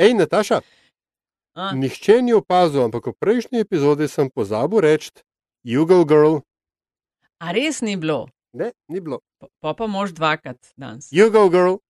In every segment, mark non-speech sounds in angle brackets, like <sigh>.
Ej, Nataša, A? nihče ni opazil, ampak v prejšnji epizodi sem pozabil reči, Jugo Girl. A res ni bilo? Ne, ni bilo. Pa pa mož dvakrat danes. Jugo Girl.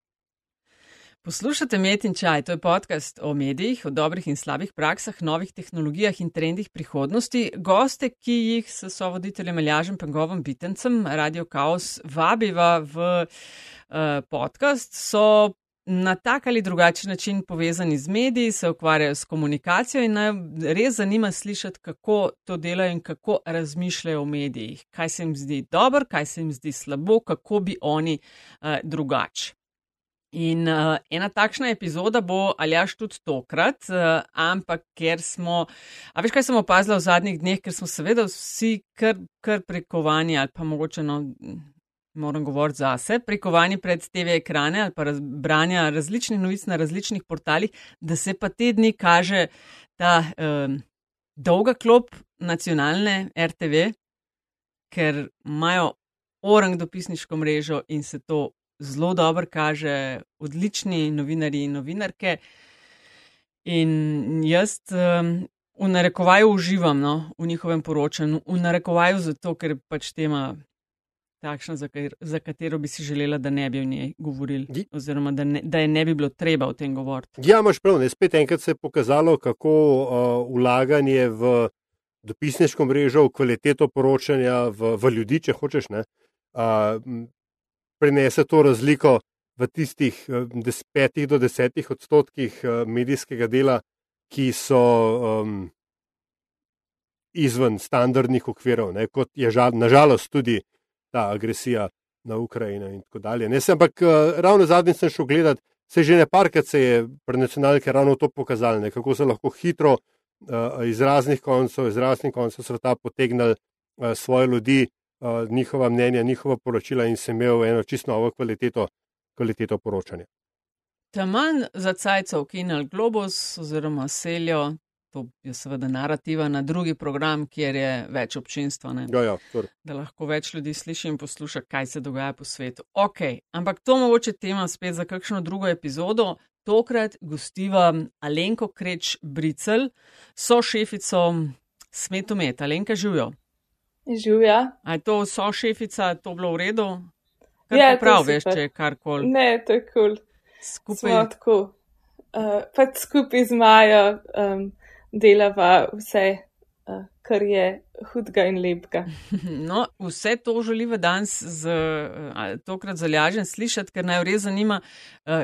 Poslušate Met in Čaj, to je podcast o medijih, o dobrih in slabih praksah, novih tehnologijah in trendih prihodnosti. Goste, ki jih s sovoditeljem Aljažem Pengovom Bitencem, Radio Chaos, vabiva v uh, podcast, so na tak ali drugačen način povezani z mediji, se ukvarjajo s komunikacijo in res zanima slišati, kako to delajo in kako razmišljajo o medijih. Kaj se jim zdi dobro, kaj se jim zdi slabo, kako bi oni uh, drugače. In uh, ena takšna epizoda bo ali až tudi tokrat, uh, ampak ker smo, a veš, kaj sem opazila v zadnjih dneh, ker smo seveda vsi kar, kar prekovani ali pa mogoče, no, moram govoriti zase, prekovani pred TV ekrane ali pa branja različnih novic na različnih portalih, da se pa te dni kaže ta uh, dolga klop nacionalne RTV, ker imajo orang dopisniško mrežo in se to zelo dobro kaže, odlični novinari in novinarke. In jaz um, v narekovaju uživam no, v njihovem poročanju, v narekovaju zato, ker pač tema takšna, za, kar, za katero bi si želela, da ne bi o njej govorili, oziroma da, ne, da je ne bi bilo treba o tem govoriti. Ja, imaš prav, ne spet enkrat se je pokazalo, kako uh, vlaganje v dopisniško mrežo, v kvaliteto poročanja, v, v ljudi, če hočeš, ne, uh, prinese to razliko v tistih eh, petih do desetih odstotkih medijskega dela, ki so um, izven standardnih okvirov, ne, kot je žal, nažalost tudi ta agresija na Ukrajino in tako dalje. Ne, sem, ampak uh, ravno zadnjič sem šel gledati, se že ne parkrat se je pri nacionalke ravno to pokazalo, ne, kako se lahko hitro uh, iz raznih koncev, iz raznih koncev sveta potegnili uh, svoje ljudi, uh, njihova mnenja, njihova poročila in sem imel eno čisto novo kvaliteto, kvaliteto poročanja. Taman za cajcev Kinal Globus oziroma Seljo, to je seveda narativa na drugi program, kjer je več občinstva. Ja, ja, da lahko več ljudi sliši in posluša, kaj se dogaja po svetu. Ok, ampak to mogoče tema spet za kakšno drugo epizodo. Tokrat gostiva Alenko Kreč Bricel, so šefico Smetumet. Alenka živijo. Živja. A je to so šefica, to bilo v redu? Ja, prav, veš, če je karkoli. Ne, to je kul. Cool. Skupaj. Tako. Uh, pač skupaj z Majo um, delava vse, uh, kar je hudega in lepega. <laughs> No, vse to želiva danes z tokrat zalažen slišati, ker naj res zanima,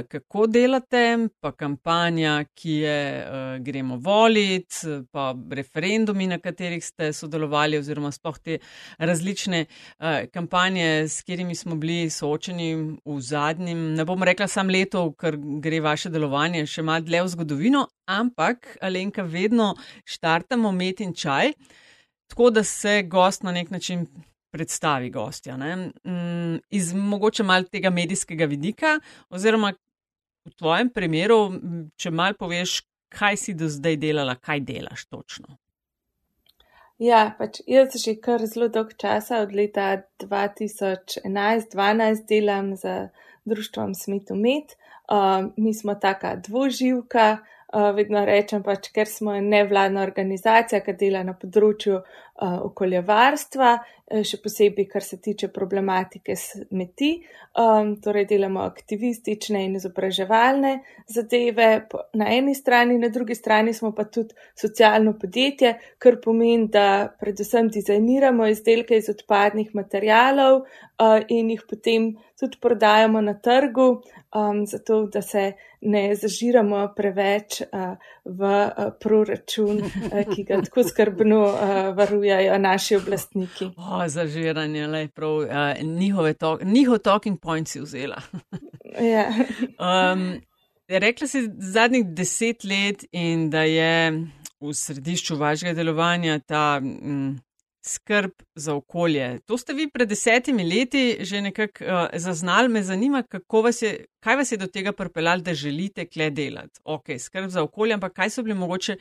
kako delate, pa kampanja, ki je gremo voliti, pa referendumi, na katerih ste sodelovali, oziroma spoh te različne kampanje, s katerimi smo bili soočeni v zadnjem, ne bom rekla sam leto, ker gre vaše delovanje še malo dlje v zgodovino, ampak Alenka, vedno štartamo met in čaj tako da se gost na nek način predstavi gostja. Mm, iz mogoče malo tega medijskega vidika, oziroma v tvojem primeru, če mal poveš, kaj si do zdaj delala, kaj delaš točno. Ja, pač jaz že kar zelo dolg časa, od leta 2011-2012 delam za društvom Smetu Med. Uh, mi smo taka dvoživka, uh, vedno rečem pač, ker smo nevladna organizacija, ki dela na področju uh, okoljevarstva, eh, še posebej, kar se tiče problematike smeti. Um, torej, delamo aktivistične in izobraževalne zadeve na eni strani, na drugi strani smo pa tudi socialno podjetje, kar pomeni, da predvsem dizajniramo izdelke iz odpadnih materijalov uh, in jih potem tudi prodajamo na trgu, um, zato da se ne zažiramo preveč uh, v uh, proračun, uh, ki ga tako skrbno uh, varujajo naši oblastniki. O, zažiranje, le prav, uh, njihove to, njihov talking point si vzela. <laughs> ja. um, rekla si zadnjih deset let in da je v središču vašega delovanja ta. Mm, skrb za okolje. To ste vi pred desetimi leti že nekako uh, zaznali. Me zanima, vas je, kaj vas je do tega pripeljalo, da želite kle delati. Ok, skrb za okolje, ampak kaj so bili mogoče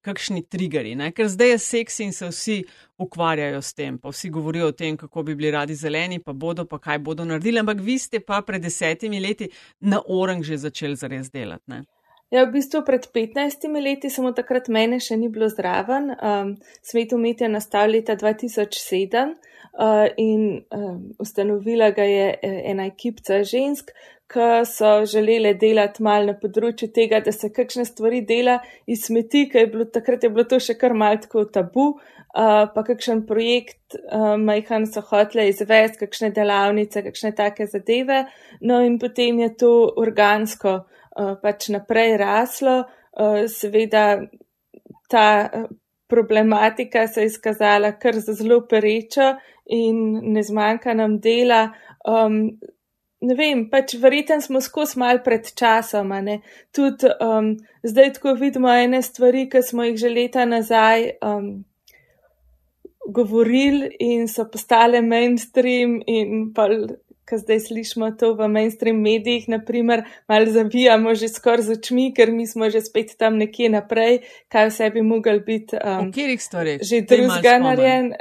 kakšni triggeri? Ne? Ker zdaj je seksi in se vsi ukvarjajo s tem, pa vsi govorijo o tem, kako bi bili radi zeleni, pa bodo, pa kaj bodo naredili. Ampak vi ste pa pred desetimi leti na orang že začeli zares delati. Ne? Ja, v bistvu pred 15 leti, samo takrat mene še ni bilo zraven. Um, svet umetja nastal leta 2007 uh, in um, ustanovila ga je e, ena ekipca žensk, ki so želele delati mal na področju tega, da se kakšne stvari dela iz smeti, ker je bilo takrat je bilo to še kar mal tako tabu. Uh, pa kakšen projekt uh, majhan so hotle izvesti, kakšne delavnice, kakšne take zadeve. No in potem je to organsko pač naprej raslo. Eh, seveda ta eh, problematika se je izkazala kar za zelo perečo in ne zmanjka nam dela. Um, ne vem, pač verjeten smo skozi mal pred časom. Tudi um, zdaj tako vidimo ene stvari, ki smo jih že leta nazaj um, govorili in so postale mainstream in pa ki zdaj slišimo to v mainstream medijih, naprimer, malo zavijamo že skoraj z očmi, ker mi smo že spet tam nekje naprej, kaj vse bi mogel biti. Um, že drugega narejen. <laughs>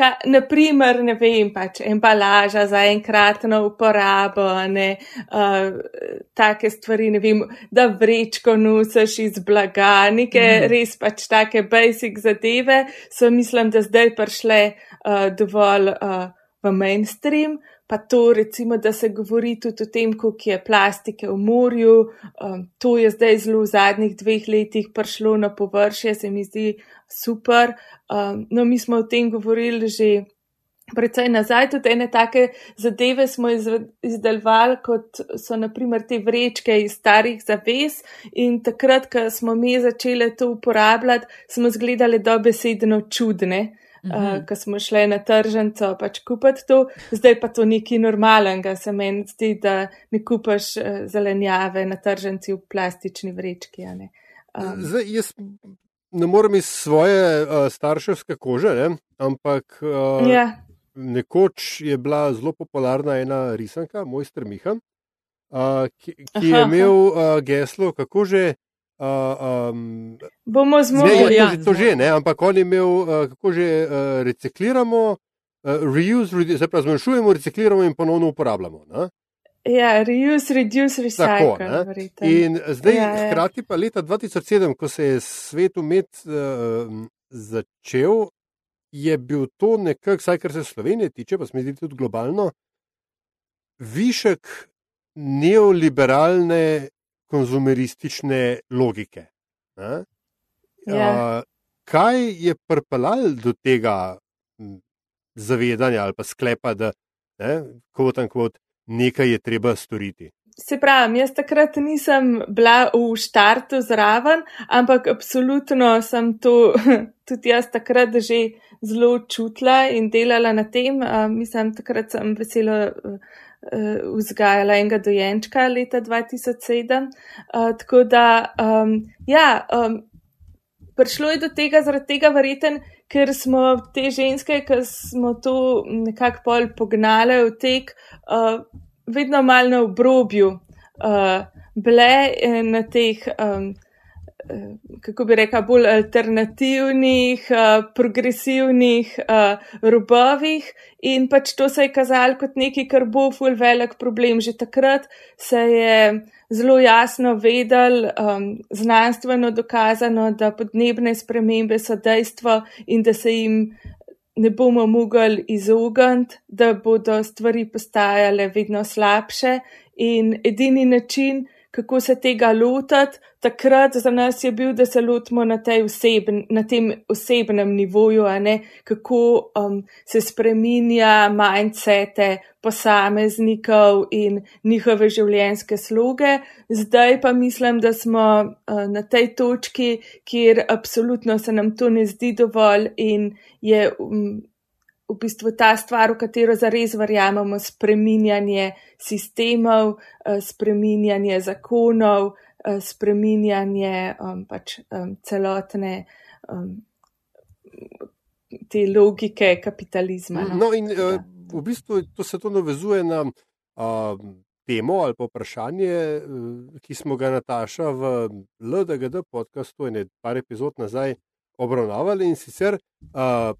Ka, naprimer, ne vem, pač embalaža za enkratno uporabo, ne, uh, take stvari, ne vem, da vrečko nosiš iz blaga, neke mm. res pač take basic zadeve, so mislim, da zdaj prišle uh, dovolj. Uh, v mainstream, pa to recimo, da se govori tudi o tem, koliko je plastike v morju. Um, to je zdaj zelo v zadnjih dveh letih prišlo na površje, se mi zdi super. Um, no, mi smo o tem govorili že. Predvsej nazaj tudi ene take zadeve smo izdelovali, kot so naprimer te vrečke iz starih zaves in takrat, ko smo mi začeli to uporabljati, smo zgledali dobesedno čudne. Uh -huh. uh, ko smo šli na tržnico pač kupiti to, zdaj pa to nekaj normalnega, se meni zdi, da ne kupaš uh, zelenjave na tržnici v plastični vrečki. Ne? Um, zdaj, jaz ne morem iz svoje uh, starševske kože, ne? ampak uh, ja. nekoč je bila zelo popularna ena risanka, moj strmiha, uh, ki, ki je imel uh, geslo, kako že. Uh, um, bomo zmogli. Ja, to že ne, ampak on je imel, uh, kako že uh, recikliramo, uh, reuse, se pravi, zmanjšujemo, recikliramo in ponovno uporabljamo. Ne? Ja, reuse, reduce, recycle. Tako, in zdaj, ja, ja. hkrati pa leta 2007, ko se je svet umet uh, začel, je bil to nekako, vsaj kar se Slovenije tiče, pa zdi tudi globalno, višek neoliberalne konzumeristične logike. Ja. Kaj je pripeljalo do tega zavedanja ali pa sklepa, da ne, kot in kot nekaj je treba storiti? Se pravi, jaz takrat nisem bila v štartu zraven, ampak absolutno sem to <laughs> tudi jaz takrat že zelo čutila in delala na tem. Mislim, takrat sem vesela uh, vzgajala enega dojenčka leta 2007. Uh, tako da, um, ja, um, prišlo je do tega, zaradi tega verjeten, ker smo te ženske, ki smo to nekako pol pognale v tek, uh, vedno mal na obrobju, uh, bile na teh. Um, kako bi rekel, bolj alternativnih, uh, progresivnih uh, robovih in pač to se je kazalo kot nekaj, kar bo ful velik problem. Že takrat se je zelo jasno vedel, um, znanstveno dokazano, da podnebne spremembe so dejstvo in da se jim ne bomo mogli izogniti, da bodo stvari postajale vedno slabše in edini način, kako se tega lotiti. Takrat za nas je bil, da se lotimo na, osebn, na tem osebnem nivoju, kako um, se spreminja mindsete posameznikov in njihove življenjske sloge. Zdaj pa mislim, da smo uh, na tej točki, kjer absolutno se nam to ne zdi dovolj in je. Um, v bistvu ta stvar, v katero zares verjamemo, spreminjanje sistemov, eh, spreminjanje zakonov, eh, spreminjanje um, pač, um, celotne um, te logike kapitalizma. No, no in uh, v bistvu to se to navezuje na uh, temo ali pa vprašanje, uh, ki smo ga Nataša v LDGD podkastu in par epizod nazaj obravnavali in sicer uh,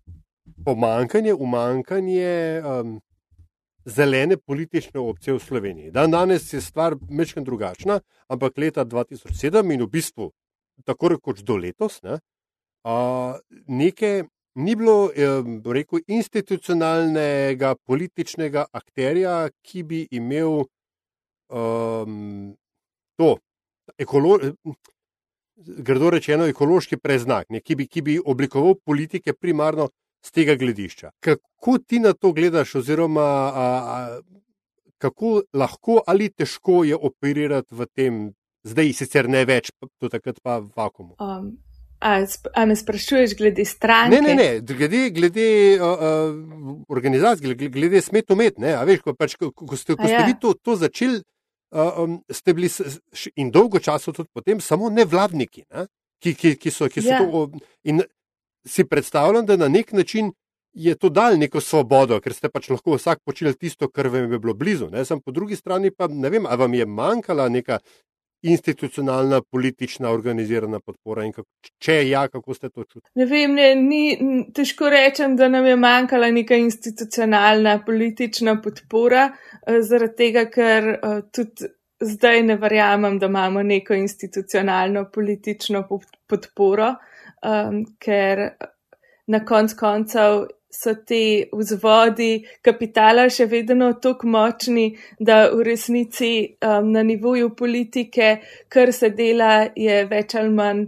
pomankanje, umankanje um, zelene politične opcije v Sloveniji. Dan danes je stvar mečken drugačna, ampak leta 2007 in v bistvu tako rekoč do letos, ne, a, neke, ni bilo, rekel, institucionalnega političnega akterja, ki bi imel um, to, ekolo, grdo rečeno, ekološki preznak, ne, ki, bi, ki bi oblikoval politike primarno z tega gledišča. Kako ti na to gledaš, oziroma a, a, kako lahko ali težko je operirati v tem, zdaj sicer ne več, to takrat pa v vakumu? Um. A, a me sprašuješ glede stranke? Ne, ne, ne. glede, glede uh, uh, organizacij, glede, glede smet umet. Veš, ko, pač, ko, ko ste, ko ste ja. vi to, to začeli, uh, um, ste bili in dolgo časa tudi potem samo nevladniki, ne? ki, ki, ki so, ki so ja. to. In si predstavljam, da na nek način je to dal neko svobodo, ker ste pač lahko vsak počeli tisto, kar vam je bilo blizu. Ne? Sam po drugi strani pa ne vem, ali vam je manjkala neka institucionalna, politična, organizirana podpora in kako, če ja, kako ste to čutili? Ne vem, ne, ni, težko rečem, da nam je manjkala neka institucionalna, politična podpora, eh, zaradi tega, ker eh, tudi zdaj ne verjamem, da imamo neko institucionalno, politično podporo um, ker na konc koncev so te vzvodi kapitala še vedno tako močni, da v resnici um, na nivoju politike, kar se dela, je več ali manj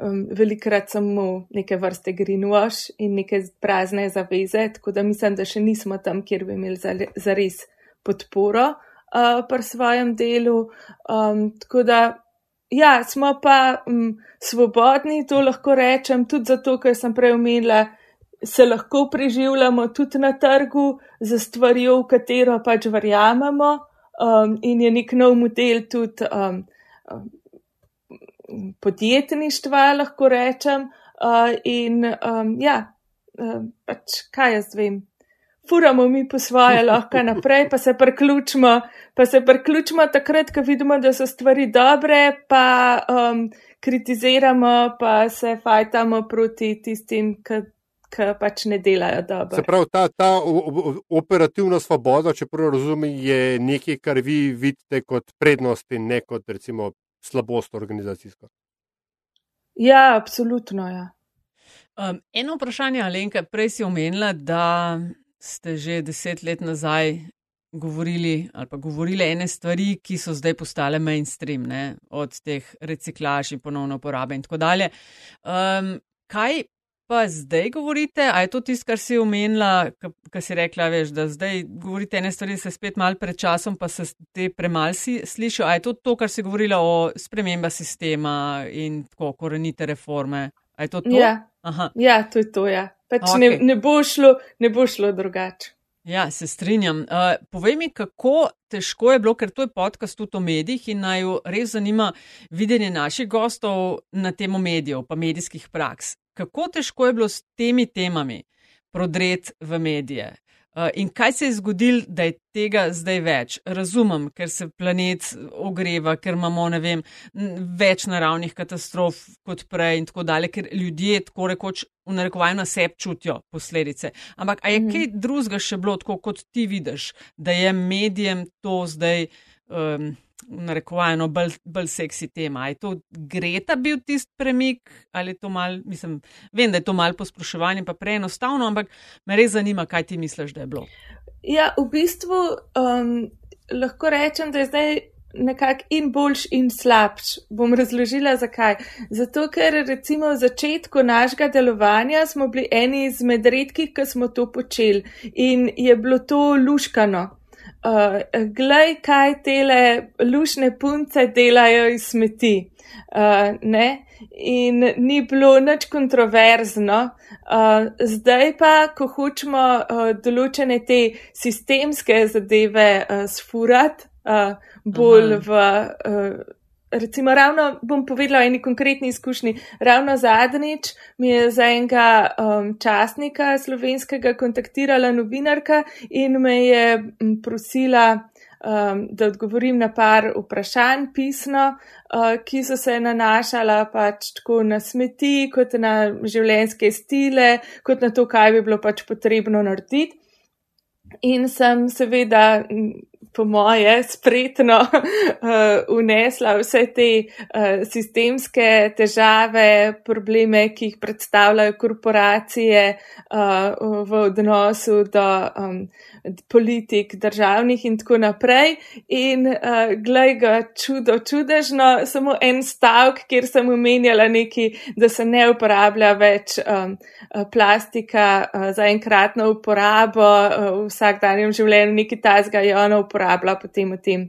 um, velikrat samo neke vrste greenwash in neke prazne zaveze, tako da mislim, da še nismo tam, kjer bi imeli zares podporo uh, pri svojem delu. Um, tako da Ja, smo pa m, svobodni, to lahko rečem, tudi zato, ker sem prej omenila, se lahko preživljamo tudi na trgu za stvarjo, v katero pač verjamemo um, in je nek nov model tudi um, um, podjetništva, lahko rečem. Uh, in um, ja, um, pač kaj jaz vem, furamo mi po svoje lahko naprej, pa se priključimo, pa se priključimo takrat, ko vidimo, da so stvari dobre, pa um, kritiziramo, pa se fajtamo proti tistim, ki. Ki pač ne delajo dobro. Se pravi, ta, ta operativna svoboda, če prav razumem, je nekaj, kar vi vidite kot prednost in ne kot recimo slabost organizacijsko. Ja, absolutno. Ja. Um, eno vprašanje, Alenka, prej si omenila, da ste že deset let nazaj govorili ali pa govorili ene stvari, ki so zdaj postale mainstream, ne? od teh reciklaž in ponovno uporabe in tako dalje. Um, kaj pa zdaj govorite? A je to tisto, kar si omenila, kar si rekla, veš, da zdaj govorite ene stvari, se spet mal pred časom, pa se te premal si slišijo? A je to to, kar si govorila o sprememba sistema in tako korenite reforme? A je to to? Ja, ja to je to, ja. Pač okay. ne, ne, bo šlo, ne bo šlo drugače. Ja, se strinjam. Uh, povej mi, kako težko je bilo, ker to je podcast tudi o medijih in naj jo res zanima videnje naših gostov na temo medijev, pa medijskih praks. Kako težko je bilo s temi temami prodret v medije? Uh, in kaj se je zgodilo, da je tega zdaj več? Razumem, ker se planet ogreva, ker imamo vem, več naravnih katastrof kot prej in tako dalje, ker ljudje tako rekoč v narekovanju na sebi čutijo posledice. Ampak a je mhm. kaj drugega še bilo, tako kot ti vidiš, da je medijem to zdaj. Um, narekovano bolj, bolj seksi tema. Je to Greta bil tisti premik ali je to mal, mislim, vem, da je to mal pospraševanje, pa preenostavno, ampak me res zanima, kaj ti misliš, da je bilo. Ja, v bistvu um, lahko rečem, da je zdaj nekako in boljš in slabš. Bom razložila zakaj. Zato, ker recimo v začetku našega delovanja smo bili eni izmed redkih, ki smo to počeli in je bilo to luškano uh, glej, kaj tele lušne punce delajo iz smeti. Uh, in ni bilo nič kontroverzno. Uh, zdaj pa, ko hočemo uh, določene te sistemske zadeve uh, sfurati, uh, bolj Aha. v. Uh, recimo, ravno bom povedala o eni konkretni izkušnji. Ravno zadnjič mi je za enega um, častnika slovenskega kontaktirala novinarka in me je prosila, um, da odgovorim na par vprašanj pisno, uh, ki so se nanašala pač tako na smeti, kot na življenjske stile, kot na to, kaj bi bilo pač potrebno narediti. In sem seveda, po moje, spretno <laughs> unesla uh, vse te uh, sistemske težave, probleme, ki jih predstavljajo korporacije uh, v odnosu do um, politik državnih in tako naprej. In uh, glej ga čudo, čudežno, samo en stavek, kjer sem omenjala neki, da se ne uporablja več um, plastika uh, za enkratno uporabo uh, v vsakdanjem življenju, neki tazga je ona uporabila potem v tem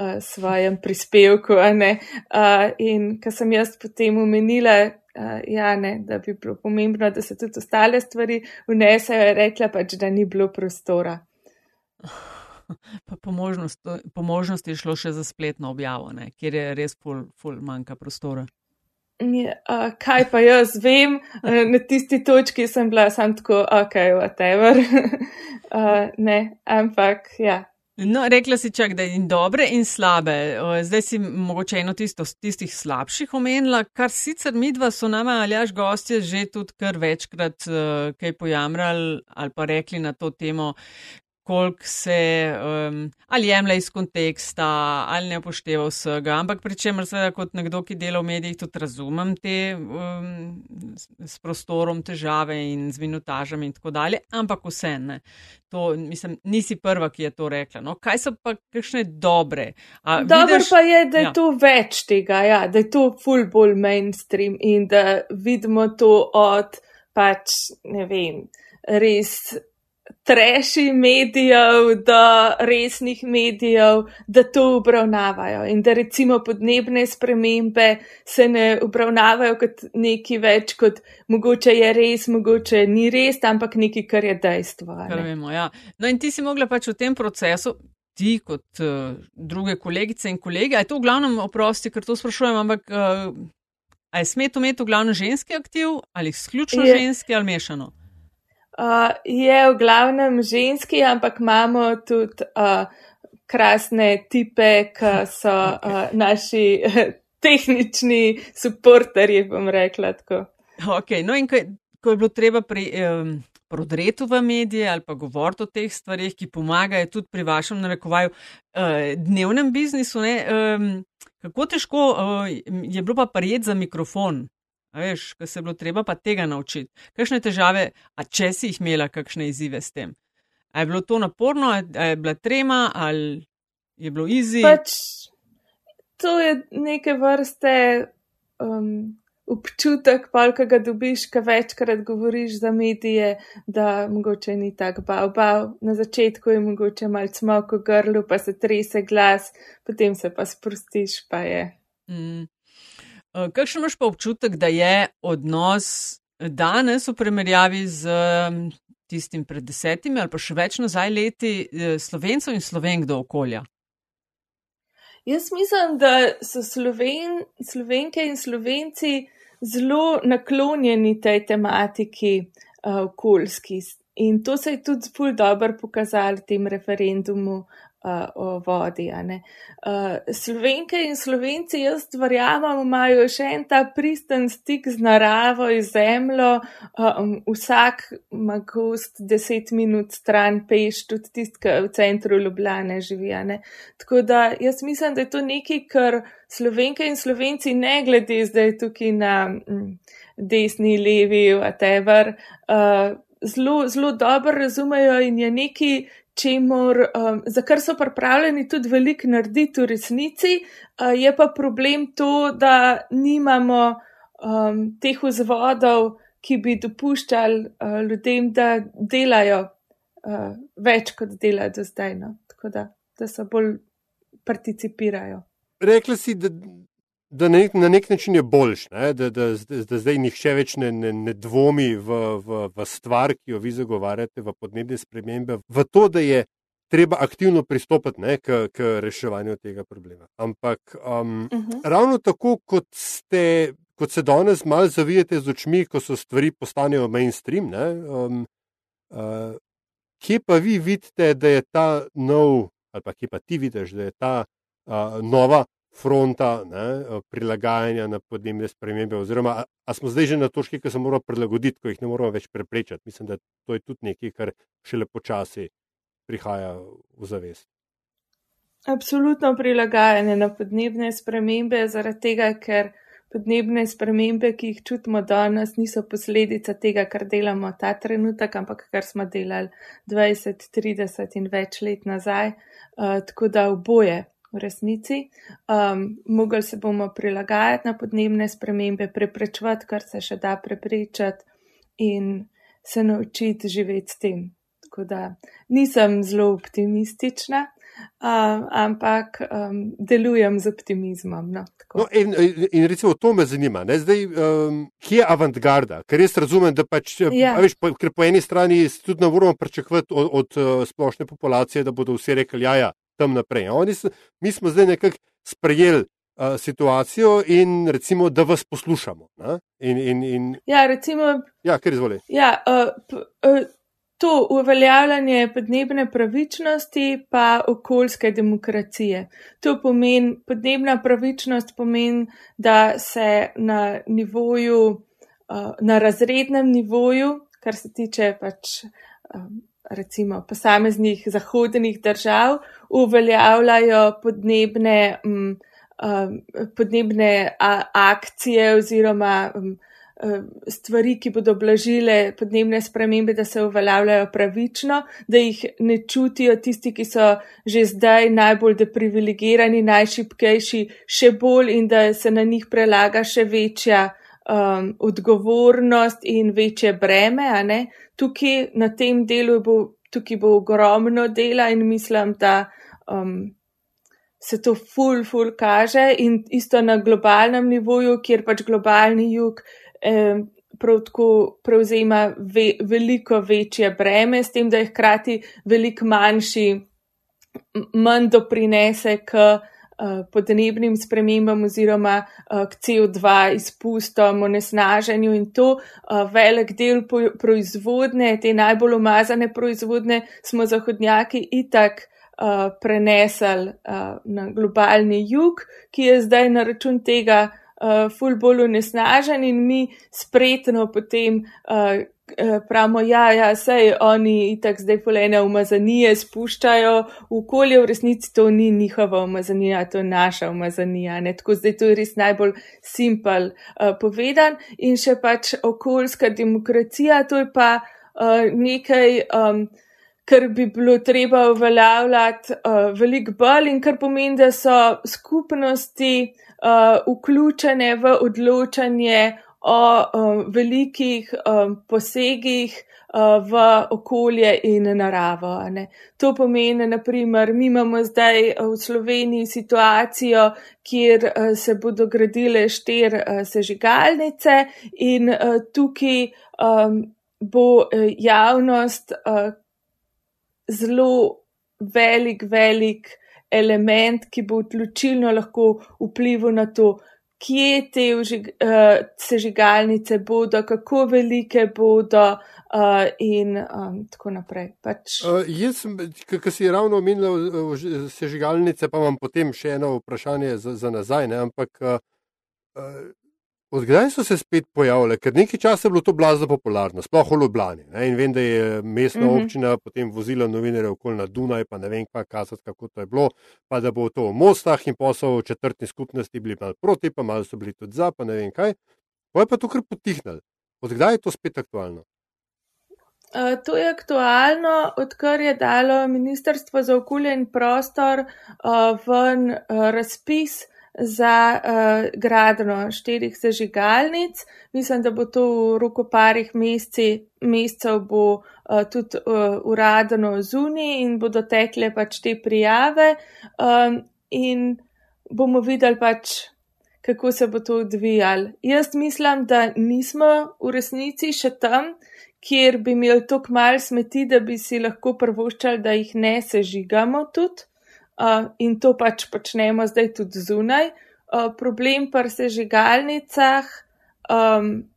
uh, svojem prispevku. Uh, in ko sem jaz potem omenila, uh, ja, ne, da bi bilo pomembno, da se tudi ostale stvari vnesejo, je rekla pač, da ni bilo prostora. <laughs> Pa po, možnost, po možnosti je šlo še za spletno objavo, ne? kjer je res ful, ful manjka prostora. Ja, uh, kaj pa jaz vem, uh, na tisti točki sem bila sam tako, ok, whatever. uh, <laughs> ne, ampak ja. No, rekla si čak, da je dobre in slabe. Zdaj si mogoče eno tisto, tistih slabših omenila, kar sicer midva so nama ali až gostje že tudi kar večkrat uh, kaj pojamrali ali pa rekli na to temo, koliko se um, ali jemlje iz konteksta, ali ne upošteva vsega. Ampak pri čemer, seveda, kot nekdo, ki dela v medijih, tudi razumem te um, s prostorom težave in z minutažami in tako dalje, ampak vse ne. To, mislim, nisi prva, ki je to rekla. No, kaj so pa kakšne dobre? Dobro pa je, da je ja. to več tega, ja, da je to full bolj mainstream in da vidimo to od pač, ne vem, res treši medijev do resnih medijev, da to obravnavajo in da recimo podnebne spremembe se ne obravnavajo kot neki več, kot mogoče je res, mogoče ni res, ampak nekaj, kar je dejstvo. Kar vemo, ja. No in ti si mogla pač v tem procesu. Ti, kot uh, druge kolegice in kolege, je to v glavnem oprosti, ker to sprašujem, ampak uh, je smet umeti v glavnem ženski aktiv ali izključno je. ženski ali mešano? Uh, je v glavnem ženski, ampak imamo tudi uh, krasne tipe, ki so <laughs> uh, naši <laughs> tehnični podporterji, bom rekla tako. Okay, no, in ko, ko je bilo treba pri. Um... Prodretu v medije ali pa govoriti o teh stvarih, ki pomagajo tudi pri vašem narekovaju eh, dnevnem biznisu. Eh, kako težko eh, je bilo pa prijeti za mikrofon, veš, ko se je bilo treba pa tega naučiti. Kakšne težave, a če si jih imela, kakšne izzive s tem? A je bilo to naporno, a je bila trema, ali je bilo izi? Pač, to je neke vrste um, občutek, pa ki ga dobiš, ki večkrat govoriš za medije, da mogoče ni tako bav, bav. Na začetku je mogoče malce smoko grlo, pa se trese glas, potem se pa sprostiš, pa je. Mm. Eh, kakšen imaš pa občutek, da je odnos danes v primerjavi z tistim pred desetimi ali pa še več nazaj leti eh, slovencev in slovenk do okolja? Jaz mislim, da so Sloven, slovenke in slovenci zelo naklonjeni tej tematiki uh, okoljski. In to se je tudi zelo dobro pokazalo v tem referendumu uh, o vodi. Uh, Slovenke in Slovenci, jaz verjamem, imajo še en ta pristen stik z naravo in zemljo. Um, vsak ima gost deset minut stran peš, tudi tisti, ki v centru Ljubljane živijo. Tako da jaz mislim, da je to nekaj, kar Slovenke in Slovenci ne glede zdaj tukaj na mm, desni, levi, whatever. Uh, Zelo, zelo dobro razumejo in je nekaj, čemur, um, za kar so pripravljeni tudi veliko narediti v resnici, uh, je pa problem to, da nimamo um, teh vzvodov, ki bi dopuščali uh, ljudem, da delajo uh, več, kot delajo do zdaj. No? Tako da, da se bolj participirajo. Rekli si, da, da na, nek, na nek način je boljš, ne? da, da, da, da zdaj nihče več ne, ne, ne dvomi v, v, v stvar, ki jo vi zagovarjate, v podnebne spremembe, v to, da je treba aktivno pristopiti ne, k, k reševanju tega problema. Ampak um, uh mhm. -huh. ravno tako, kot, ste, kot se danes malo zavijete z očmi, ko so stvari postanejo mainstream, ne, um, uh, kje pa vi vidite, da je ta nov, ali pa kje pa ti vidiš, da je ta uh, nova fronta ne, prilagajanja na podnebne spremembe, oziroma a, a smo zdaj že na točki, ki se moramo prilagoditi, ko jih ne moramo več preprečati. Mislim, da to je tudi nekaj, kar šele počasi prihaja v zavest. Absolutno prilagajanje na podnebne spremembe, zaradi tega, ker podnebne spremembe, ki jih čutimo danes, niso posledica tega, kar delamo ta trenutek, ampak kar smo delali 20, 30 in več let nazaj. Uh, tako da oboje v resnici. Um, mogli se bomo prilagajati na podnebne spremembe, preprečevati, kar se še da preprečati in se naučiti živeti s tem. Tako da nisem zelo optimistična, uh, ampak um, delujem z optimizmom. No, no, in, in recimo to me zanima, ne? zdaj, um, kje je avantgarda, ker jaz razumem, da pač, ja. veš, po, ker po eni strani tudi ne moramo pričakovati od, od uh, splošne populacije, da bodo vsi rekli, ja, ja tam naprej. So, mi smo zdaj nekako sprejeli. Uh, situacijo in recimo, da vas poslušamo. In, in, in... Ja, recimo. Ja, ker izvoli. Ja, uh, p, uh, to uveljavljanje podnebne pravičnosti pa okoljske demokracije. To pomeni, podnebna pravičnost pomeni, da se na nivoju, uh, na razrednem nivoju, kar se tiče pač um, recimo posameznih zahodnih držav, uveljavljajo podnebne, um, um, podnebne akcije oziroma um, Eh, stvari, ki bodo blažile podnebne spremembe, da se uveljavljajo pravično, da jih ne čutijo tisti, ki so že zdaj najbolj deprivilegirani, najšipkejši, še bolj in da se na njih prelaga še večja um, odgovornost in večje breme. Tukaj na tem delu bo, bo ogromno dela in mislim, da. Um, Se to ful, ful kaže in isto na globalnem nivoju, kjer pač globalni jug prav tako prevzema ve, veliko večje breme, s tem, da je hkrati veliko manjši, manj doprinese k uh, podnebnim spremembam oziroma uh, k CO2 izpustom, onesnaženju in to uh, velik del proizvodne, te najbolj umazane proizvodne, smo zahodnjaki itak. Prenesel uh, na globalni jug, ki je zdaj na račun tega ful bolj unesnažen in mi spretno potem pravimo, ja, ja, sej oni itak zdaj polene umazanije spuščajo okolje, v resnici to ni njihova umazanija, to je naša umazanija. Ne? Tako zdaj to je res najbolj simpel uh, povedan in še pač okoljska demokracija, to je pa uh, nekaj. Um, Ker bi bilo treba uveljavljati uh, veliko bolj, in kar pomeni, da so skupnosti uh, vključene v odločanje o um, velikih um, posegih uh, v okolje in naravo. Ne. To pomeni, naprimer, mi imamo zdaj v Sloveniji situacijo, kjer uh, se bodo gradile štir uh, sežigalnice in uh, tukaj um, bo uh, javnost uh, zelo velik, velik element, ki bo odločilno lahko vplival na to, kje te užig, uh, sežigalnice bodo, kako velike bodo uh, in um, tako naprej. Pač. Uh, jaz, ki si ravno omenil sežigalnice, pa imam potem še eno vprašanje za, za nazaj, ne? ampak uh, Odkdaj so se spet pojavile, ker nekaj časa je bilo to blazno popularno, sploh v Ljubljani. Ne? In vem, da je mestna mm -hmm. občina potem vozila novinarje okoli na Dunaj, pa ne vem, kaj kazati, kako to je bilo, pa da bo to v mostah in posel v četrtni skupnosti bili malo proti, pa malo so bili tudi za, pa ne vem kaj. Pa je pa to kar potihnilo. Odkdaj je to spet aktualno? Uh, to je aktualno, odkar je dalo Ministrstvo za okolje in prostor uh, ven uh, razpis za uh, gradno štirih sežigalnic. Mislim, da bo to v roku parih meseci, mesecev bo uh, tudi uh, uradno zunij in bodo tekle pač te prijave um, in bomo videli pač, kako se bo to odvijalo. Jaz mislim, da nismo v resnici še tam, kjer bi imeli toliko mal smeti, da bi si lahko prvoščali, da jih ne sežigamo tudi uh, in to pač počnemo zdaj tudi zunaj. Uh, problem pa se žigalnicah, um,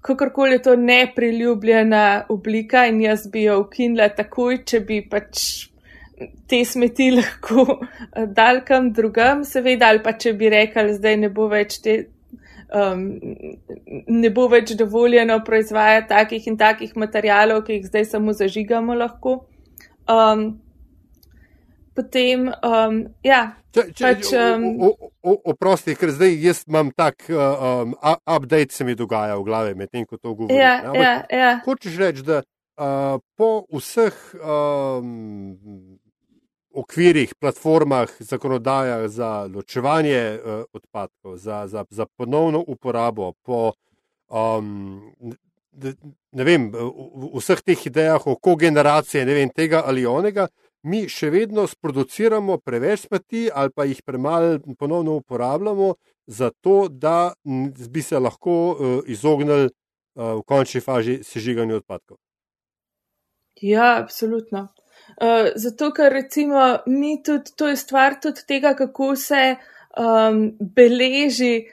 kakorkoli je to nepriljubljena oblika in jaz bi jo ukinila takoj, če bi pač te smeti lahko dal kam drugam, seveda, ali pa če bi rekli, zdaj ne bo več te. Um, ne bo več dovoljeno proizvajati takih in takih materijalov, ki jih zdaj samo zažigamo lahko. Um, potem, um, ja. Če, če, pač, um, oprosti, ker zdaj jaz imam tak um, update, se mi dogaja v glavi, medtem ko to govorim. Ja, ja, ja. Hočeš reči, da uh, po vseh um, okvirih, platformah, zakonodajah za ločevanje uh, odpadkov, za, za, za ponovno uporabo, po um, ne vem, vseh teh idejah o kogeneraciji, ne vem, tega ali onega mi še vedno sproduciramo preveč smeti ali pa jih premalo ponovno uporabljamo, zato da bi se lahko uh, izognili uh, v končni fazi sežiganju odpadkov. Ja, absolutno. Uh, zato, ker recimo mi tudi, to je stvar tudi tega, kako se um, beleži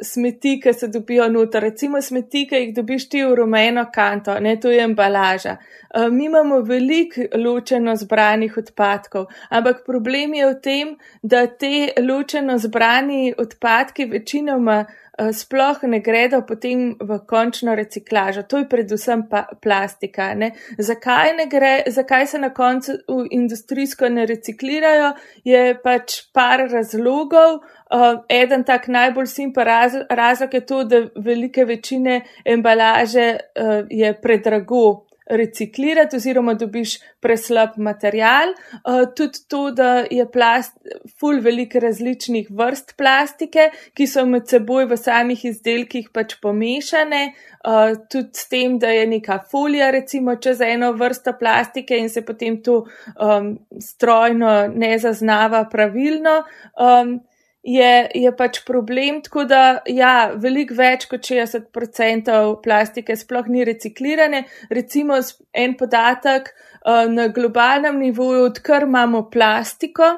smeti, ki se dobijo noter. Recimo smeti, ki jih dobiš ti v rumeno kanto, ne to je embalaža. Uh, mi imamo veliko ločeno zbranih odpadkov, ampak problem je v tem, da te ločeno zbrani odpadki večinoma sploh ne gredo potem v končno reciklažo. To je predvsem pa plastika. Ne? Zakaj, ne gre, zakaj se na koncu industrijsko ne reciklirajo, je pač par razlogov. Uh, eden tak najbolj simpel raz, razlog je to, da velike večine embalaže uh, je predrago reciklirati oziroma dobiš preslab material. Uh, tudi to, da je plast, ful veliko različnih vrst plastike, ki so med seboj v samih izdelkih pač pomešane, uh, tudi s tem, da je neka folija recimo čez eno vrsto plastike in se potem to um, strojno ne zaznava pravilno. Um, je, je pač problem, tako da ja, veliko več kot 60% plastike sploh ni reciklirane. Recimo en podatek uh, na globalnem nivoju, odkar imamo plastiko,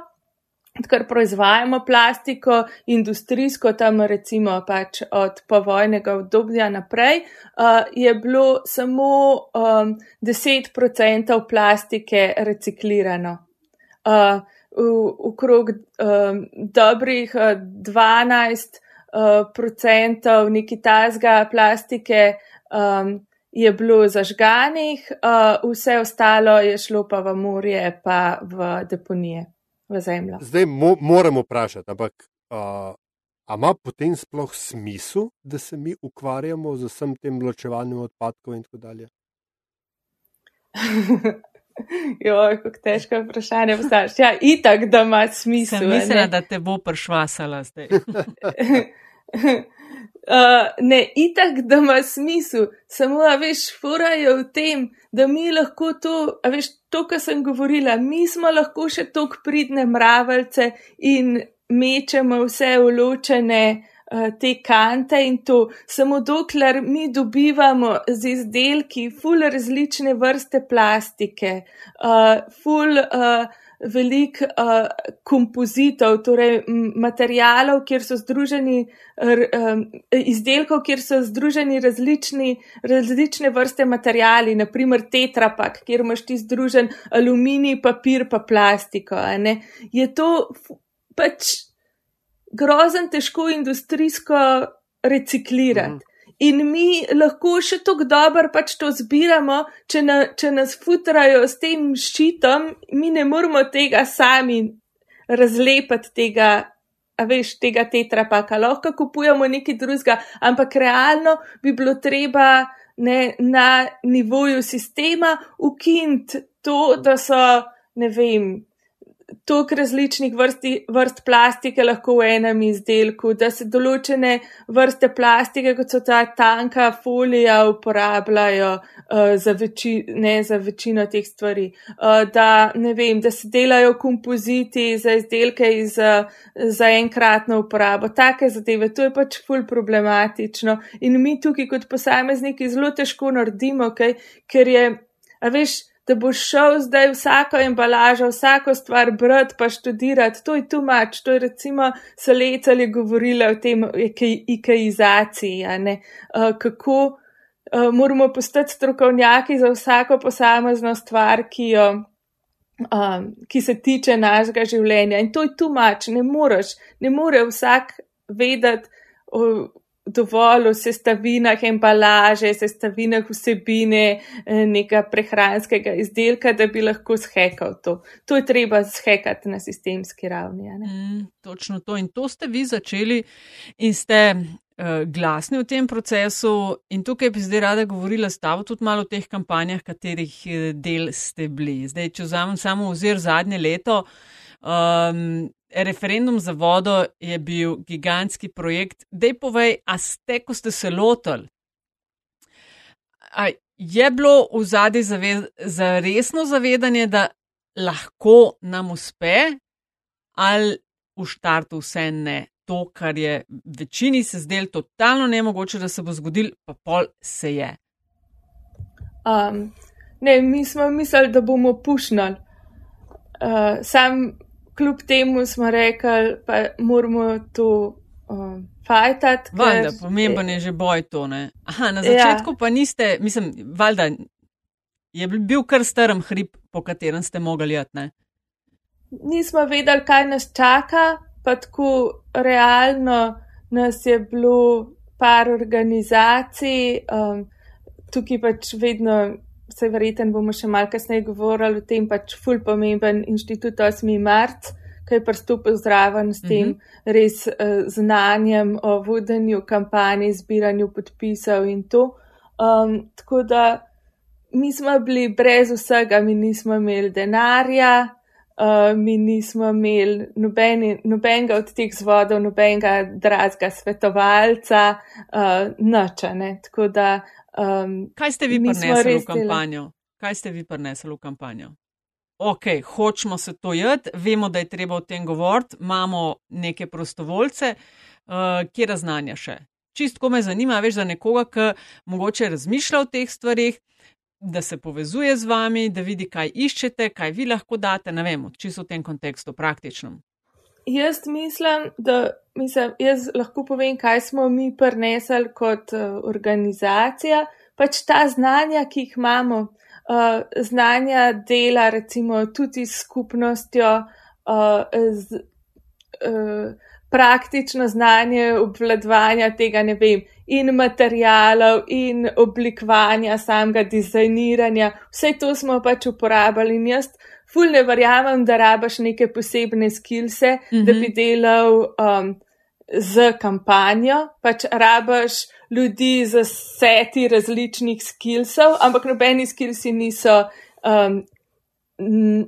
odkar proizvajamo plastiko, industrijsko tam recimo pač od povojnega obdobja naprej, uh, je bilo samo um, 10% plastike reciklirano. Uh, okrog um, dobrih 12 uh, procentov neki tazga plastike um, je bilo zažganih, uh, vse ostalo je šlo pa v morje, pa v deponije, v zemljo. Zdaj mo moramo vprašati, ampak uh, ima potem sploh smisel, da se mi ukvarjamo z vsem tem ločevanjem odpadkov in tako dalje? <laughs> <laughs> Jo, kako težko vprašanje postaviš. Ja, itak, da ima smisel. Sem mislila, da te bo pršvasala zdaj. <laughs> uh, ne, itak, da ima smisel. Samo, a veš, fura je v tem, da mi lahko to, a veš, to, kar sem govorila, mi smo lahko še tok pridne mravelce in mečemo vse uločene. Eh, te kante in to, samo dokler mi dobivamo z izdelki ful različne vrste plastike, uh, ful uh, velik kompozitov, torej materijalov, kjer so združeni, izdelkov, kjer so združeni različni, različne vrste materijali, naprimer tetrapak, kjer imaš ti združen aluminij, papir pa plastiko, je to pač grozen težko industrijsko reciklirati. Mm. In mi lahko še tako dobro pač to zbiramo, če, na, če nas futrajo s tem ščitom, mi ne moramo tega sami razlepati, tega, veš, tega tetrapaka. Lahko kupujemo nekaj drugega, ampak realno bi bilo treba ne, na nivoju sistema ukinti to, da so, ne vem, toliko različnih vrsti, vrst plastike lahko v enem izdelku, da se določene vrste plastike, kot so ta tanka folija, uporabljajo uh, za, veči, ne, za večino teh stvari. Uh, da, vem, da se delajo kompoziti za izdelke iz, uh, za enkratno uporabo. Take zadeve, to je pač ful problematično. In mi tukaj kot posamezniki zelo težko naredimo, okay, ker je, a veš, da boš šel zdaj vsako embalažo, vsako stvar brati pa študirati. To je tu mač, to je recimo Salec ali govorila o tem ikeizaciji, uh, kako uh, moramo postati strokovnjaki za vsako posamezno stvar, ki jo. Um, ki se tiče našega življenja. In to je tu mač, ne moreš, ne more vsak vedeti, dovolj o sestavinah embalaže, sestavinah vsebine eh, nekega prehranskega izdelka, da bi lahko zhekal to. To je treba zhekati na sistemski ravni. Mm, točno to. In to ste vi začeli in ste uh, glasni v tem procesu. In tukaj bi zdaj rada govorila s tabo tudi malo o teh kampanjah, katerih eh, del ste bili. Zdaj, če vzamem samo ozir zadnje leto. Um, referendum za vodo je bil gigantski projekt. Dej povej, a ste, ko ste se lotili, je bilo v zadnji za resno zavedanje, da lahko nam uspe, ali v štartu vse ne. To, kar je večini se zdelo totalno nemogoče, da se bo zgodil, pa pol se je. Um, ne, mi smo mislili, da bomo pušnali. Uh, sam kljub temu smo rekli, da moramo to um, fajtati. Valjda, pomemben je že boj to. Aha, na začetku ja. pa niste, mislim, valjda je bil kar strm hrib, po katerem ste mogli jeti. Nismo vedeli, kaj nas čaka, pa tako realno nas je bilo par organizacij, um, tukaj pač vedno se verjeten bomo še malo kasneje govorili o tem, pač ful pomemben inštitut 8. marc, ki je pristopil zraven s tem mm -hmm. res uh, znanjem o vodenju kampanje, zbiranju podpisov in to. Um, tako da mi smo bili brez vsega, mi nismo imeli denarja. Uh, mi nismo imeli nobeni, nobenega od teh zvodov, nobenega dragega svetovalca, uh, nočene. Tako da Um, Kaj ste vi prinesli v kampanjo? Kaj ste vi prinesli v kampanjo? Ok, hočemo se to jeti, vemo, da je treba o tem govoriti, imamo neke prostovoljce, uh, kje raznanja še. Čistko me zanima, veš, za nekoga, ki mogoče razmišlja o teh stvarih, da se povezuje z vami, da vidi, kaj iščete, kaj vi lahko date, ne vem, čisto v tem kontekstu, praktičnem. Jaz mislim, da mislim, jaz lahko povem, kaj smo mi prinesli kot uh, organizacija. Pač ta znanja, ki jih imamo, uh, znanja dela, recimo tudi s skupnostjo, uh, z, uh, praktično znanje obvladovanja tega, ne vem, in materijalov, in oblikovanja samega dizajniranja, vse to smo pač uporabljali in jaz ful ne verjamem, da rabaš neke posebne skilse, mm -hmm. da bi mhm. delal um, z kampanjo, pač rabaš ljudi z seti različnih skilsov, ampak nobeni skilsi niso um,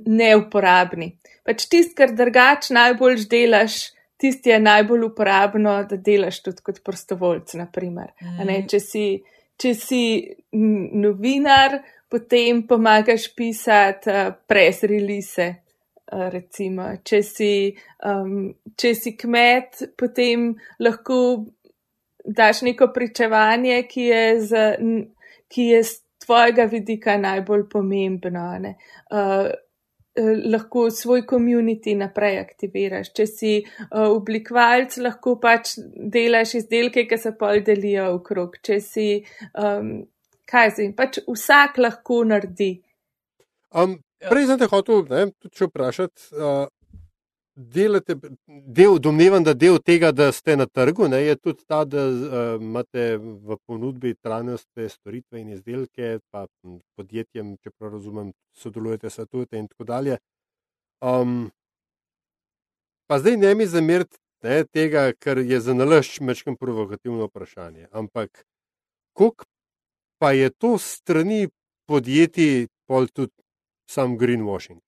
neuporabni. Pač tist, kar drugač najbolj delaš, tisti je najbolj uporabno, da delaš tudi kot prostovoljc, naprimer. Mm -hmm. če, si, če si novinar, potem pomagaš pisati uh, press release. Uh, recimo, če si, um, če si kmet, potem lahko daš neko pričevanje, ki je, z, ki je z tvojega vidika najbolj pomembno. Uh, lahko svoj komunity naprej aktiviraš. Če si uh, oblikovalec, lahko pač delaš izdelke, ki se pol delijo okrog. Če si um, kaj zdaj, pač vsak lahko naredi. Um, prej sem te hotel tudi vprašati. Uh, delate, del, domnevam, da del tega, da ste na trgu, ne, je tudi ta, da uh, imate v ponudbi trajnostne storitve in izdelke, pa podjetjem, če prav razumem, sodelujete, svetujete in tako dalje. Um, pa zdaj ne mi zameriti tega, ker je za nalašč mečkam provokativno vprašanje. Ampak, koliko pa je to strani podjetij, pol tudi sam greenwashing.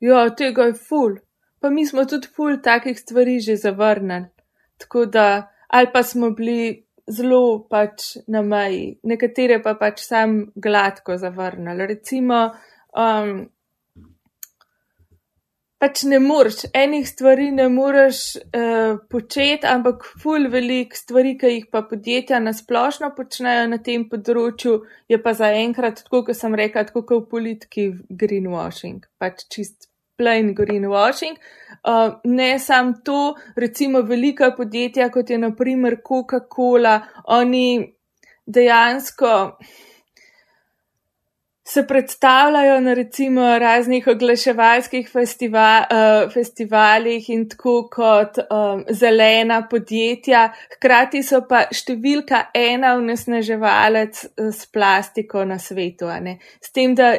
Ja, tega je ful. Pa mi smo tudi ful takih stvari že zavrnili. Tako da, ali pa smo bili zelo pač na meji, nekatere pa pač sam gladko zavrnili. Recimo, um, pač ne moreš, enih stvari ne moreš uh, početi, ampak ful velik stvari, ki jih pa podjetja nasplošno počnejo na tem področju, je pa zaenkrat, tako kot sem rekla, tako kot v politiki greenwashing, pač čist plain greenwashing. Uh, ne sam to, recimo velika podjetja, kot je naprimer Coca-Cola, oni dejansko se predstavljajo na recimo raznih oglaševalskih festival, uh, festivalih in tako kot um, zelena podjetja, hkrati so pa številka ena vnesnaževalec s plastiko na svetu. S tem, da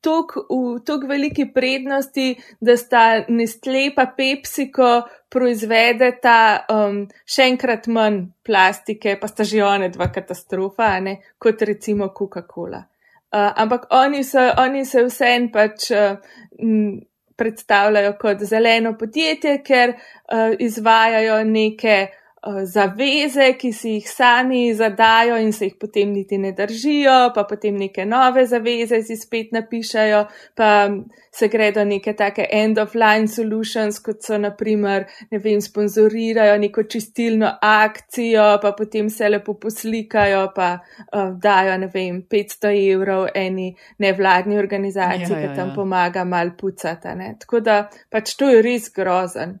tok, v tok veliki prednosti, da sta Nestle pa PepsiCo proizvedeta um, še enkrat manj plastike, pa sta že one dva katastrofa, ne, kot recimo Coca-Cola. Uh, ampak oni se, oni se vsem pač uh, m, predstavljajo kot zeleno podjetje, ker uh, izvajajo neke Eh, zaveze, ki si jih sami zadajo in se jih potem niti ne držijo, pa potem neke nove zaveze si spet napišajo, pa se gredo neke take end-of-line solutions, kot so naprimer, ne vem, sponzorirajo neko čistilno akcijo, pa potem se lepo poslikajo, pa uh, dajo, ne vem, 500 evrov eni nevladni organizaciji, ja, ja, ja. ki tam pomaga mal pucata. Ne? Tako da pač to je res grozen.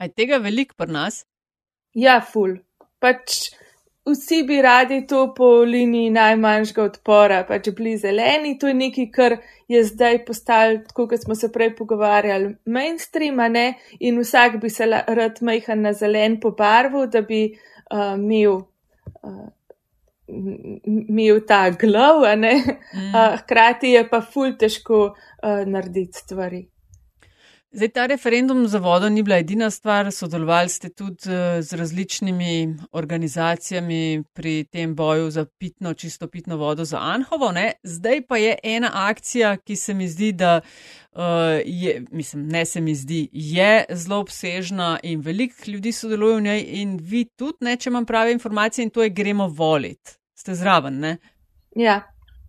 Aj tega veliko pri nas? Ja, ful. Pač vsi bi radi to po liniji najmanjšega odpora, pač bili zeleni. To je nekaj, kar je zdaj postalo, tako kot smo se prej pogovarjali, mainstream, ne? In vsak bi se rad majhen na zelen po barvu, da bi uh, imel. Uh, Mil ta glav, mm. uh, hkrati je pa ful težko uh, narediti stvari. Zdaj, ta referendum za vodo ni bila edina stvar, sodelovali ste tudi eh, z različnimi organizacijami pri tem boju za pitno, čisto pitno vodo za Anhovo. Ne? Zdaj pa je ena akcija, ki se mi zdi, da uh, je, mislim, ne se mi zdi, je zelo obsežna in veliko ljudi sodeluje v njej in vi tudi, ne, če imam prave informacije in to je gremo volit. Ste zraven, ne? Ja.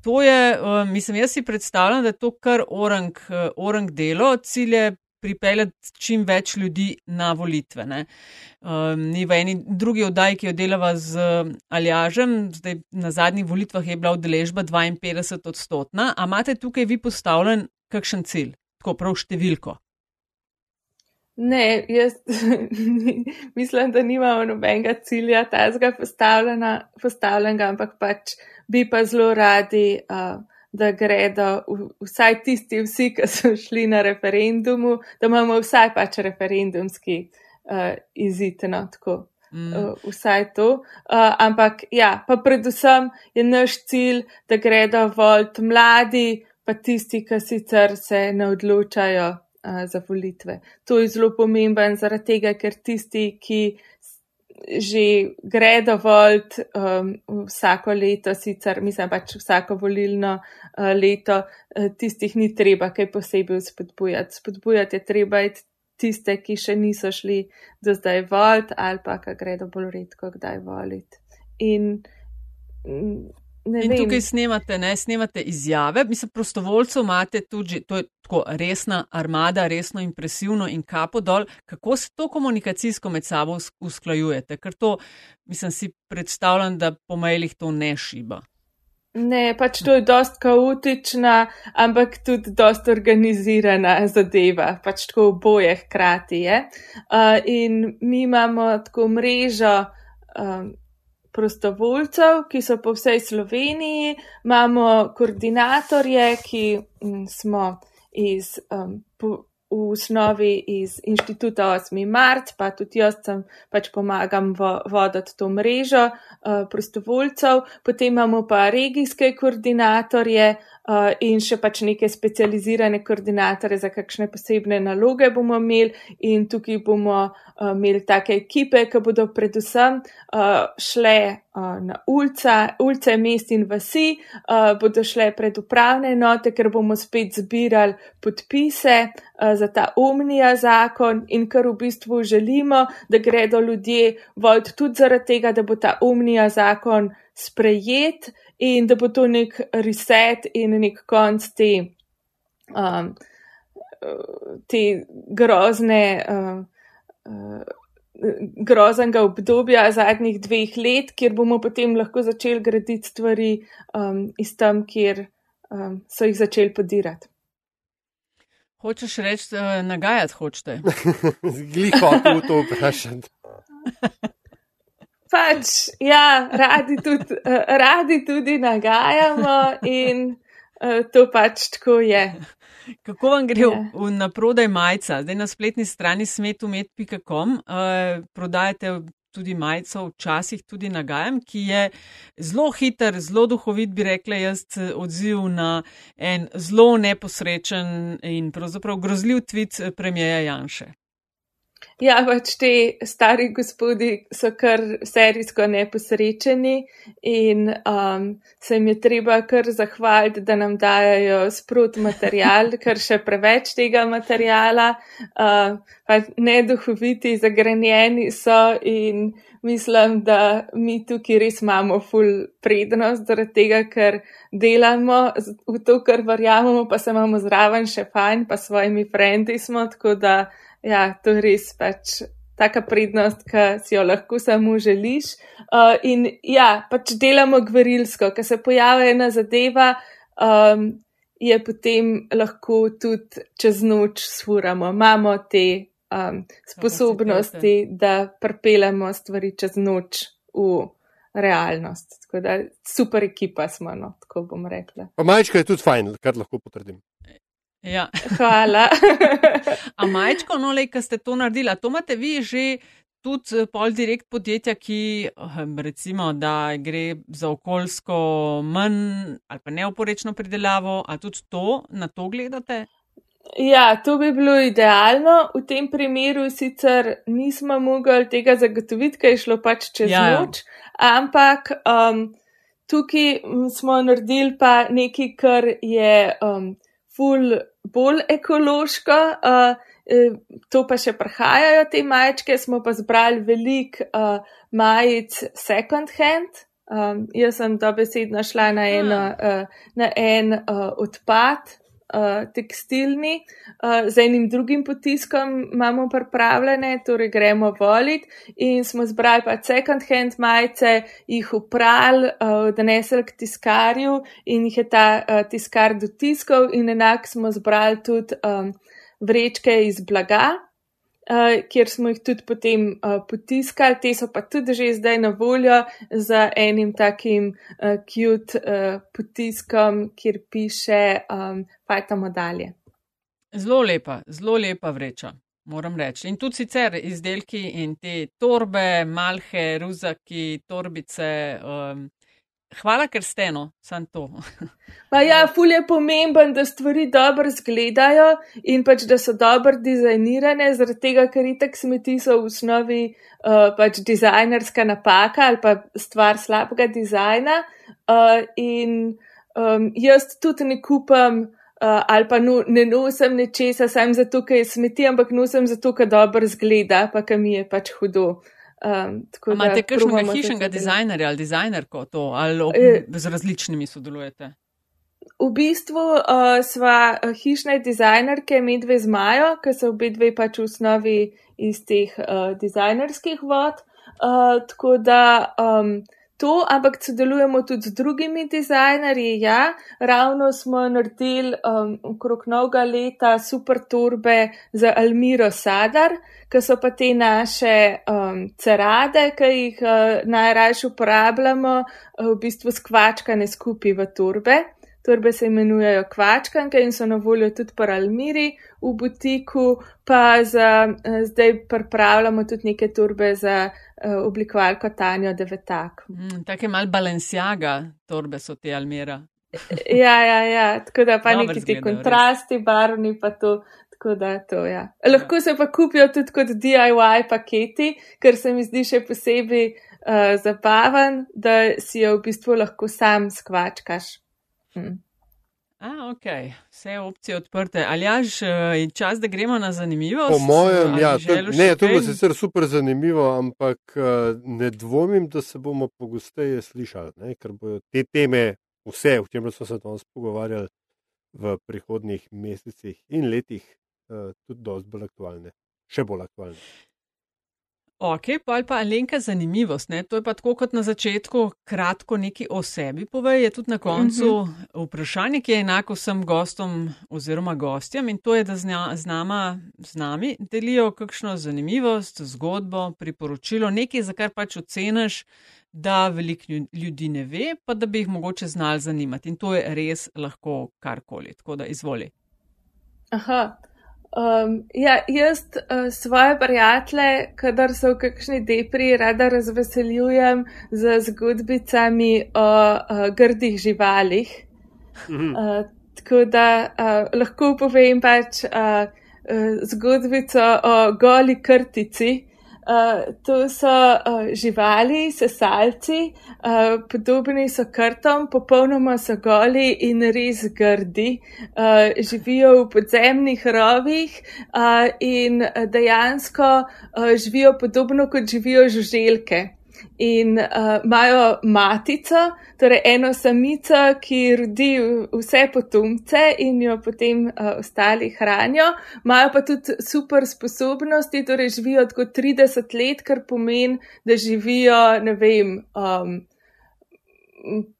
To je, uh, mislim, jaz si predstavljam, da je to kar orang, orang delo, cilje pripeljati čim več ljudi na volitve. Um, ni v eni drugi oddaji, ki jo delava z Aljažem, zdaj na zadnjih volitvah je bila udeležba 52 odstotna. A imate tukaj vi postavljen kakšen cilj, tako prav številko? Ne, jaz <laughs> mislim, da nimamo nobenega cilja, tazga postavljenega, ampak pač bi pa zelo radi. Uh, da gredo vsaj tisti, vsi, ki so šli na referendumu, da imamo vsaj pač referendumski uh, izid, no tako. Mm. Uh, vsaj to. Uh, ampak ja, pa predvsem je naš cilj, da gredo volt mladi, pa tisti, ki sicer se ne odločajo uh, za volitve. To je zelo pomemben zaradi tega, ker tisti, ki že gre dovolj um, vsako leto, sicer mislim pač vsako volilno uh, leto, uh, tistih ni treba kaj posebej spodbujati. Spodbujati je treba tiste, ki še niso šli do zdaj volt ali pa, ki gredo bolj redko kdaj voliti. In mm, In vem. tukaj snemate, ne, snemate izjave, mislim, prostovoljcev imate tudi, to je tako resna armada, resno impresivno in kapo dol. Kako se to komunikacijsko med sabo usklajujete? Ker to, mislim, si predstavljam, da po mailih to ne šiba. Ne, pač to je dost kaotična, ampak tudi dost organizirana zadeva, pač tako oboje hkrati je. Uh, in mi imamo tako mrežo. Um, prostovoljcev, ki so po vsej Sloveniji, imamo koordinatorje, ki m, smo iz, um, po, v osnovi iz inštituta 8. mart, pa tudi jaz sem pač pomagam vo, voditi to mrežo uh, prostovoljcev, potem imamo pa regijske koordinatorje, in še pač neke specializirane koordinatore za kakšne posebne naloge bomo imeli in tukaj bomo uh, imeli take ekipe, ki bodo predvsem uh, šle na ulica, ulice mest in vasi, bodo šle pred upravne enote, ker bomo spet zbirali podpise za ta omnija zakon in kar v bistvu želimo, da gredo ljudje vod tudi zaradi tega, da bo ta omnija zakon sprejet in da bo to nek reset in nek konc te, um, te grozne, uh, uh, groznega obdobja zadnjih dveh let, kjer bomo potem lahko začeli graditi stvari um, iz tam, kjer um, so jih začeli podirati. Hočeš reči, da uh, nagajati hočete? <laughs> Zgliko, kako to vprašati. <laughs> pač, ja, radi tudi, uh, radi tudi nagajamo in uh, to pač tako je. Kako vam gre yeah. v, v naprodaj majica? Zdaj na spletni strani smetumet.com uh, prodajate tudi majico, včasih tudi nagajam, ki je zelo hiter, zelo duhovit, bi rekla jaz, odziv na en zelo neposrečen in pravzaprav grozljiv tvit premijeja Janše. Ja, pač te stari gospodi so kar serijsko neposrečeni in um, se jim je treba kar zahvaliti, da nam dajo sprot material, <laughs> ker še preveč tega materijala, uh, pa neduhoviti, zagrenjeni so in mislim, da mi tukaj res imamo full prednost, zaradi tega, ker delamo v to, kar verjamemo, pa se imamo zraven še fajn, pa svojimi frendi smo, tako da ja, to je res pač taka prednost, ki si jo lahko samo želiš. Uh, in ja, pač delamo gverilsko, ker se pojavi ena zadeva, um, je potem lahko tudi čez noč sfuramo. Imamo te um, sposobnosti, da prepelemo stvari čez noč v. Realnost. Tako da super ekipa smo, no, tako bom rekla. Pa majčka je tudi fajn, kar lahko potrdim. Ja. Hvala. <laughs> A majčko, no, le, ki ste to naredili, to imate vi že tudi eh, pol direkt podjetja, ki ehm, recimo, da gre za okoljsko manj ali pa neoporečno pridelavo, a tudi to na to gledate? Ja, to bi bilo idealno. V tem primeru sicer nismo mogli tega zagotoviti, ker je šlo pač čez ja, ja. noč, ampak um, tukaj smo naredili pa nekaj, kar je um, ful bolj ekološko. Uh, To pa še prihajajo te majčke, smo pa zbrali velik uh, majic second hand. Um, jaz sem dobesedno šla na, eno, uh, na en uh, odpad, uh, tekstilni, uh, z enim drugim potiskom imamo pripravljene, torej gremo volit in smo zbrali pa second hand majice, jih upral, uh, donesel k tiskarju in jih je ta uh, tiskar dotiskal in enak smo zbrali tudi um, vrečke iz blaga. Uh, kjer smo jih tudi potem uh, potiskali, te so pa tudi že zdaj na voljo z enim takim uh, cute uh, potiskom, kjer piše um, Fajtamo dalje. Zelo lepa, zelo lepa vreča, moram reči. In tudi sicer izdelki in te torbe, malhe, ruzaki, torbice. Um, Hvala, ker ste eno, samo to. <laughs> pa ja, ful je pomemben, da stvari dobro izgledajo in pač, da so dobro dizajnirane, zaradi tega, ker itak smeti so v osnovi uh, pač dizajnerska napaka ali pa stvar slabega dizajna. Uh, in um, jaz tudi ne kupam uh, ali pa no, ne nosim nečesa, sem zato, ker je smeti, ampak nosim zato, ker dobro izgleda, pa ker mi je pač hudo. Um, Imate kakšnega hišnega dizajnerja ali dizajnerko to, ali ob, e, z različnimi sodelujete? V bistvu uh, sva hišne dizajnerke medve z Majo, ker so obe dve pač v osnovi iz teh uh, dizajnerskih vod. Uh, tako da um, to, ampak sodelujemo tudi z drugimi dizajnerji. Ja, ravno smo naredili um, okrog novega leta super torbe za Almiro Sadar, ki so pa te naše um, cerade, ki jih uh, najrajše uporabljamo, uh, v bistvu skvačkane skupaj v torbe. Torbe se imenujejo kvačkanke in so na voljo tudi po Almiri v butiku, pa za, uh, zdaj pripravljamo tudi neke torbe za oblikovalko Tanjo Devetak. Mm, Take mal balansjaga torbe so te Almira. <laughs> ja, ja, ja, tako da pa neki ti kontrasti, barvni pa to. Da, to, ja. Lahko se pa kupijo tudi kot DIY paketi, ker se mi zdi še posebej uh, zabaven, da si jo v bistvu lahko sam skvačkaš. Hm. A, ok, vse opcije odprte. Ali jaž je čas, da gremo na zanimivo? Po mojem, ja, to, ne, to bo sicer super zanimivo, ampak ne dvomim, da se bomo pogosteje slišali, ne, ker bodo te teme, vse, o čemer smo se danes pogovarjali v prihodnih mesecih in letih, tudi dosti bolj aktualne, še bolj aktualne. Ok, pa ali pa Alenka zanimivost, ne? to je pa tako kot na začetku, kratko nekaj o sebi pove, je tudi na koncu uh mhm. -huh. vprašanje, ki je enako vsem gostom oziroma gostjem in to je, da z, nja, z, nama, z nami delijo kakšno zanimivost, zgodbo, priporočilo, nekaj, za kar pač oceniš, da veliko ljudi ne ve, pa da bi jih mogoče znali zanimati in to je res lahko karkoli, tako da izvoli. Aha. Um, ja, jaz uh, svoje prijatelje, kadar so v kakšni depri, rada razveseljujem z zgodbicami o uh, grdih živalih. Uh, tako da uh, lahko povem pač uh, uh, zgodbico o goli krtici. Uh, to so uh, živali, sesalci, uh, podobni so krtom, popolnoma so goli in res grdi. Uh, živijo v podzemnih rovih uh, in dejansko uh, živijo podobno kot živijo žuželke in uh, imajo matico, torej eno samico, ki rodi vse potomce in jo potem uh, ostali hranijo. Imajo pa tudi super sposobnosti, torej živijo kot 30 let, kar pomeni, da živijo, ne vem, um,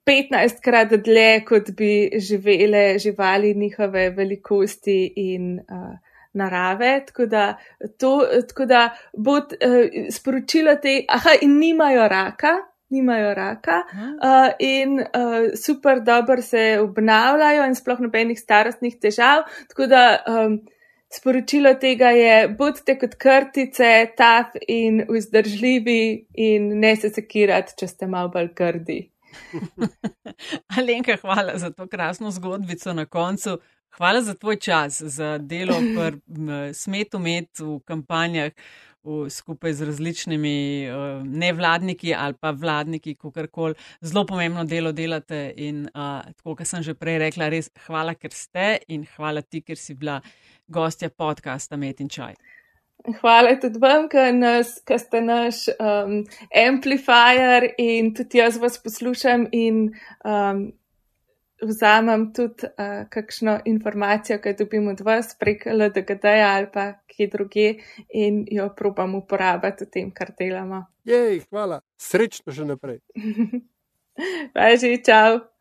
15 krat dlje, kot bi živele živali njihove velikosti in uh, narave, tako da, to, tako da bo uh, sporočilo te, aha, in nimajo raka. Nimajo raka uh, in uh, super dobro se obnavljajo, in sploh nobenih starostnih težav. Tako da um, sporočilo tega je: bodite kot krtice, taf in vzdržljivi, in ne se sekirati, če ste malo bolj grdi. <laughs> Alenka, hvala za to krasno zgodbico na koncu. Hvala za tvoj čas, za delo pri smetu med v kampanjah v, skupaj z različnimi uh, nevladniki ali pa vladniki, kakorkoli. Zelo pomembno delo delate in uh, tako, kot sem že prej rekla, res hvala, ker ste in hvala ti, ker si bila gostja podcasta Met in Čaj. Hvala tudi vam, ker ste naš um, amplifier in tudi jaz vas poslušam in um, vzamem tudi uh, kakšno informacijo, ki jo dobim od vas prek LDGD ali pa kje druge in jo probam uporabiti v tem, kar delamo. Jej, hvala. Srečno že naprej. <laughs> Pa že, čau.